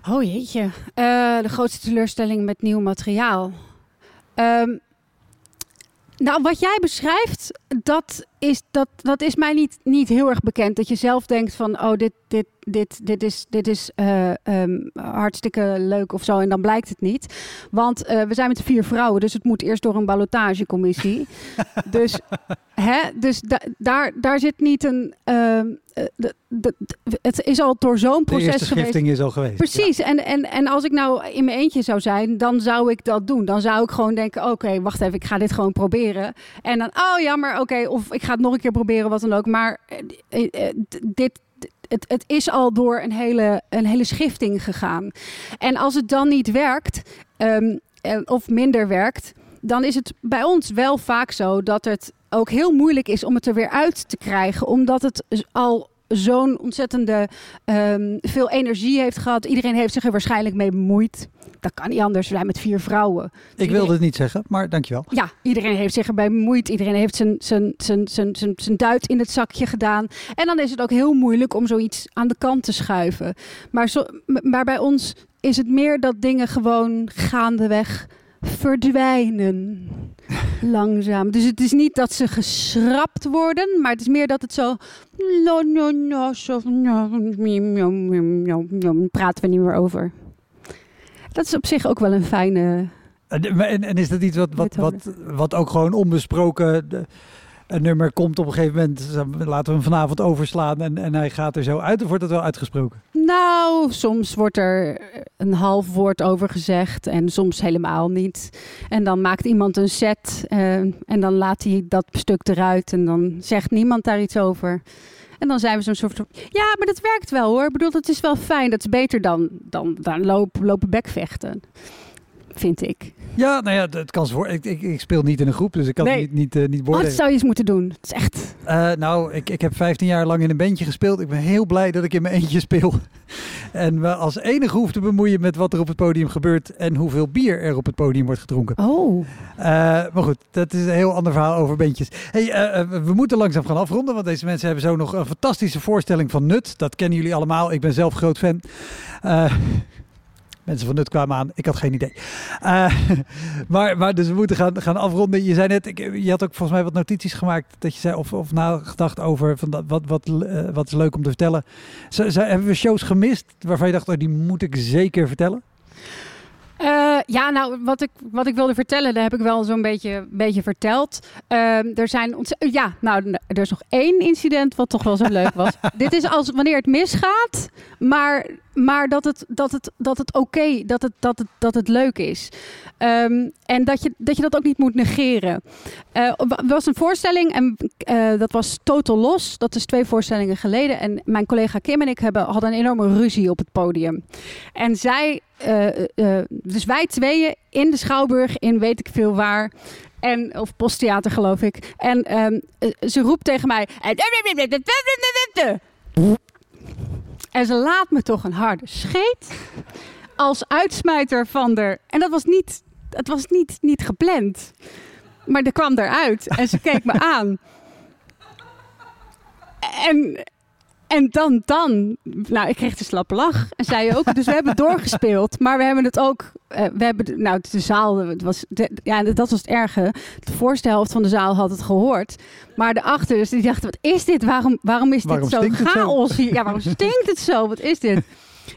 Oh jeetje. Eh, de grootste teleurstelling met nieuw materiaal. Ehm, nou, wat jij beschrijft, dat is, dat, dat is mij niet, niet heel erg bekend. Dat je zelf denkt van, oh, dit, dit, dit, dit is, dit is eh, ehm, hartstikke leuk of zo. En dan blijkt het niet. Want eh, we zijn met vier vrouwen, dus het moet eerst door een ballotagecommissie. dus hè, dus da- daar, daar zit niet een... ehm, eh, de- de- de- het is al door zo'n De proces eerste geweest. is al geweest. Precies. En, en, en als ik nou in mijn eentje zou zijn, dan zou ik dat doen. Dan zou ik gewoon denken, oké, wacht even, ik ga dit gewoon proberen. En dan, oh jammer, oké, of ik ga het nog een keer proberen, wat dan ook. Maar eh, eh, eh, dit, het, het is al door een hele, een hele schifting gegaan. En als het dan niet werkt, ehm, eh, of minder werkt, dan is het bij ons wel vaak zo dat het ook heel moeilijk is om het er weer uit te krijgen. Omdat het z- al zo'n ontzettende ehm, veel energie heeft gehad. Iedereen heeft zich er waarschijnlijk mee bemoeid. Dat kan niet anders. We zijn met vier vrouwen. Ik wilde het niet zeggen, maar dankjewel. Ja, iedereen heeft zich erbij bemoeid. Iedereen heeft zijn, zijn, zijn, zijn, zijn, zijn duit in het zakje gedaan. En dan is het ook heel moeilijk om zoiets aan de kant te schuiven. Maar, zo, maar bij ons is het meer dat dingen gewoon gaandeweg verdwijnen. Langzaam. Dus het is niet dat ze geschrapt worden, maar het is meer dat het zo. Praten we niet meer over. Dat is op zich ook wel een fijne En, en, en is dat iets wat, wat, wat, wat ook gewoon onbesproken... De, een nummer komt op een gegeven moment, laten we hem vanavond overslaan en, en hij gaat er zo uit, of wordt dat wel uitgesproken? Nou, soms wordt er een half woord over gezegd en soms helemaal niet. En dan maakt iemand een set uh, en dan laat hij dat stuk eruit en dan zegt niemand daar iets over. En dan zijn we zo'n soort van, ja, maar dat werkt wel hoor. Ik bedoel, dat is wel fijn. Dat is beter dan, dan, dan lopen, lopen bekvechten vind ik. Ja, nou ja, het kan voor. Ik, ik, ik, speel niet in een groep, dus ik kan nee. niet, niet, uh, niet Wat zou je eens moeten doen? Het is echt. Uh, nou, ik, ik heb 15 jaar lang in een bandje gespeeld. Ik ben heel blij dat ik in mijn eentje speel. en me als enige hoef te bemoeien met wat er op het podium gebeurt en hoeveel bier er op het podium wordt gedronken. Oh. Uh, maar goed, dat is een heel ander verhaal over bandjes. Hey, we moeten langzaam gaan afronden, want deze mensen hebben zo nog een fantastische voorstelling van Nut. Dat kennen jullie allemaal. Ik ben zelf groot fan. Mensen van Nut kwamen aan. Ik had geen idee. Uh, maar, maar dus we moeten gaan, gaan afronden. Je zei net, ik, je had ook volgens mij wat notities gemaakt. Dat je zei, of, of nagedacht over van dat, wat, wat, uh, wat is leuk om te vertellen. Z, hebben we shows gemist waarvan je dacht, oh, die moet ik zeker vertellen? Uh, ja, nou, wat ik, wat ik wilde vertellen, daar heb ik wel zo'n beetje, beetje verteld. Uh, er zijn ja, nou, er is nog één incident wat toch wel zo leuk was. Dit is als wanneer het misgaat, maar, maar dat het, dat het, dat het oké, dat, het, dat, het, dat het leuk is. Um, en dat je, dat je dat ook niet moet negeren. Er was een voorstelling en uh, dat was Total Los. Dat is twee voorstellingen geleden. En mijn collega Kim en ik hebben, hadden een enorme ruzie op het podium. En zij, uh, dus wij tweeën in de Schouwburg, in weet ik veel waar. En, of posttheater geloof ik. En um, ze roept tegen mij. En ze laat me toch een harde scheet. Als uitsmijter van de. En dat was niet het was niet, niet gepland. Maar er kwam eruit en ze keek me aan. En, en dan, dan, nou, ik kreeg de slappe lach. En zij ook. Dus we hebben doorgespeeld. Maar we hebben het ook, uh, we hebben, nou, de zaal, het was, de, ja, dat was het erge. De voorste helft van de zaal had het gehoord. Maar de achter, dus die dachten, wat is dit? Waarom, waarom is waarom dit zo chaos hier? Ja, waarom stinkt het zo? Wat is dit?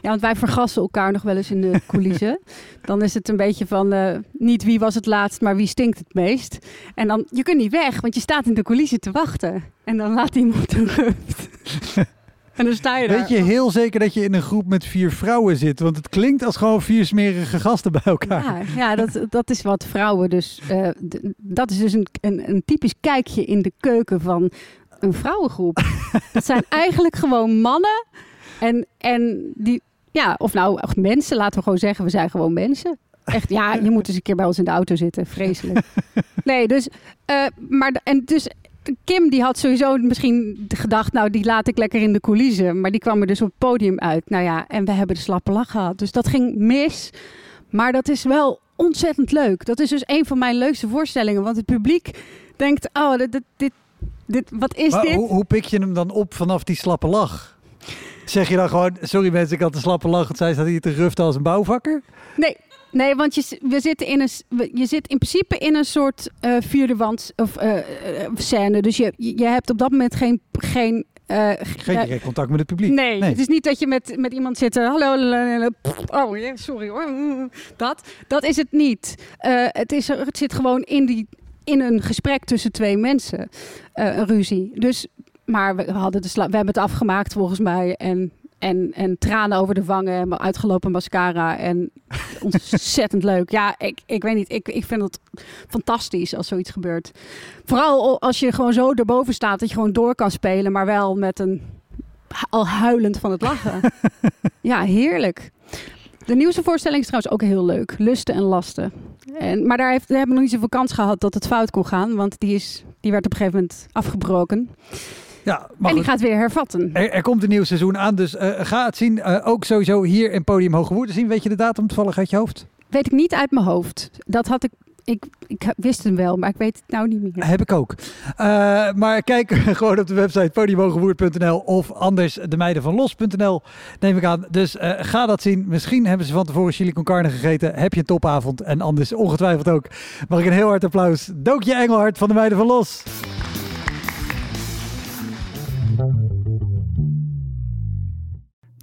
Ja, want wij vergassen elkaar nog wel eens in de coulissen. dan is het een beetje van uh, niet wie was het laatst, maar wie stinkt het meest. En dan, je kunt niet weg, want je staat in de coulissen te wachten. En dan laat iemand een ruft. En dan sta je daar. Weet je heel zeker dat je in een groep met vier vrouwen zit? Want het klinkt als gewoon vier smerige gasten bij elkaar. Ja, ja dat, dat is wat vrouwen dus... Uh, dat is dus een, een, een typisch kijkje in de keuken van een vrouwengroep. dat zijn eigenlijk gewoon mannen en, en die, ja, of nou, echt mensen, laten we gewoon zeggen, we zijn gewoon mensen. Echt, ja, je moet eens een keer bij ons in de auto zitten. Vreselijk. Nee, dus, uh, maar, en dus Kim die had sowieso misschien gedacht, nou die laat ik lekker in de coulissen. Maar die kwam er dus op het podium uit. Nou ja, en we hebben de slappe lach gehad. Dus dat ging mis. Maar dat is wel ontzettend leuk. Dat is dus een van mijn leukste voorstellingen. Want het publiek denkt, oh, dit, dit, dit, wat is maar dit? Hoe, hoe pik je hem dan op vanaf die slappe lach? Zeg je dan gewoon, sorry mensen, ik had een slappe lach. Het zij staat hier te ruften als een bouwvakker? Nee, Nee, want je, we zitten in een, je zit in principe in een soort uh, vierde wand of uh, scène. Dus je, je hebt op dat moment geen. geen uh, Geen direct contact met het publiek. Nee, nee, het is niet dat je met, met iemand zit. hallo, oh sorry hoor. Dat, dat is het niet. het, is, het zit gewoon in, die, in een gesprek tussen twee mensen. een ruzie. Dus maar we, hadden de we hebben het afgemaakt volgens mij. En, en, en tranen over de wangen. En uitgelopen mascara. En ontzettend leuk. Ja, ik, ik weet niet. Ik, ik vind het fantastisch als zoiets gebeurt. Vooral als je gewoon zo erboven staat. Dat je gewoon door kan spelen. Maar wel met een... Al huilend van het lachen. ja, heerlijk. De nieuwste voorstelling is trouwens ook heel leuk. Lusten en lasten. En, maar daar, heeft, daar hebben we nog niet zoveel kans gehad dat het fout kon gaan. Want die, is, die werd op een gegeven moment afgebroken. Ja, en die gaat weer hervatten. Er, er, komt een nieuw seizoen aan, dus uh, ga het zien. Uh, ook sowieso hier in Podium Hoge Woerden zien. Weet je de datum toevallig uit je hoofd? Weet ik niet uit mijn hoofd. Dat had ik ik, ik wist hem wel, maar ik weet het nou niet meer. Heb ik ook. Uh, maar kijk gewoon op de website podiumhogewoerd.nl of anders de meiden van los.nl neem ik aan. Dus uh, ga dat zien. Misschien hebben ze van tevoren chili con carne gegeten. Heb je een topavond en anders ongetwijfeld ook. Mag ik een heel hard applaus. Dookje Engelhard van de meiden van los.